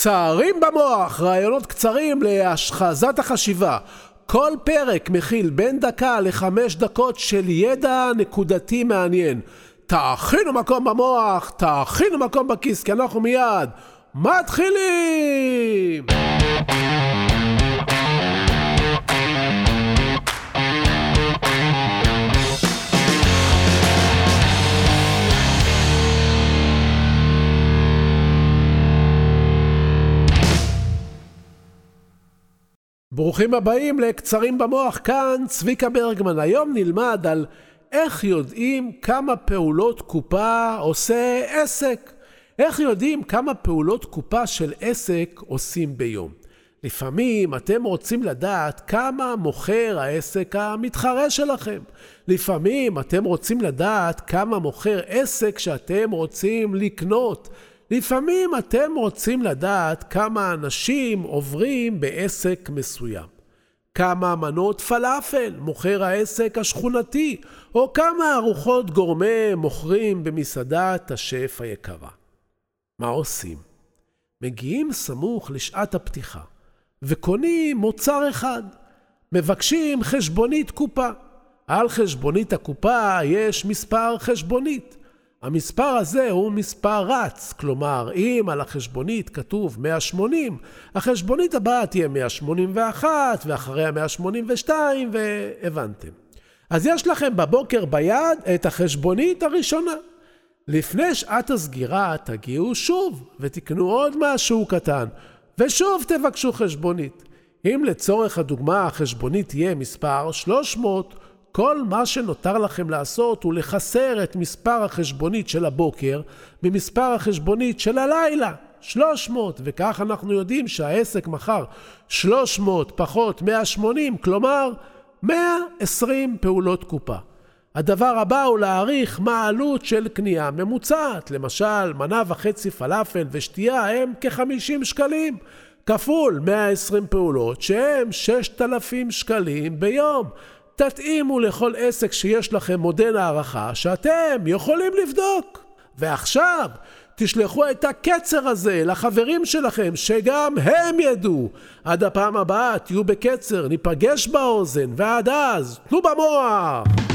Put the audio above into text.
קצרים במוח, רעיונות קצרים להשחזת החשיבה. כל פרק מכיל בין דקה לחמש דקות של ידע נקודתי מעניין. תאכינו מקום במוח, תאכינו מקום בכיס, כי אנחנו מיד מתחילים! ברוכים הבאים לקצרים במוח, כאן צביקה ברגמן. היום נלמד על איך יודעים כמה פעולות קופה עושה עסק. איך יודעים כמה פעולות קופה של עסק עושים ביום. לפעמים אתם רוצים לדעת כמה מוכר העסק המתחרה שלכם. לפעמים אתם רוצים לדעת כמה מוכר עסק שאתם רוצים לקנות. לפעמים אתם רוצים לדעת כמה אנשים עוברים בעסק מסוים. כמה מנות פלאפל מוכר העסק השכונתי, או כמה ארוחות גורמה מוכרים במסעדת השף היקרה. מה עושים? מגיעים סמוך לשעת הפתיחה, וקונים מוצר אחד. מבקשים חשבונית קופה. על חשבונית הקופה יש מספר חשבונית. המספר הזה הוא מספר רץ, כלומר, אם על החשבונית כתוב 180, החשבונית הבאה תהיה 181, ואחריה 182, והבנתם. אז יש לכם בבוקר ביד את החשבונית הראשונה. לפני שעת הסגירה תגיעו שוב ותקנו עוד משהו קטן, ושוב תבקשו חשבונית. אם לצורך הדוגמה החשבונית תהיה מספר 300, כל מה שנותר לכם לעשות הוא לחסר את מספר החשבונית של הבוקר במספר החשבונית של הלילה, 300, וכך אנחנו יודעים שהעסק מכר 300 פחות 180, כלומר 120 פעולות קופה. הדבר הבא הוא להעריך מה העלות של קנייה ממוצעת. למשל, מנה וחצי פלאפל ושתייה הם כ-50 שקלים, כפול 120 פעולות שהם 6,000 שקלים ביום. תתאימו לכל עסק שיש לכם מודל הערכה שאתם יכולים לבדוק. ועכשיו, תשלחו את הקצר הזה לחברים שלכם, שגם הם ידעו. עד הפעם הבאה תהיו בקצר, ניפגש באוזן, ועד אז, תנו במוח!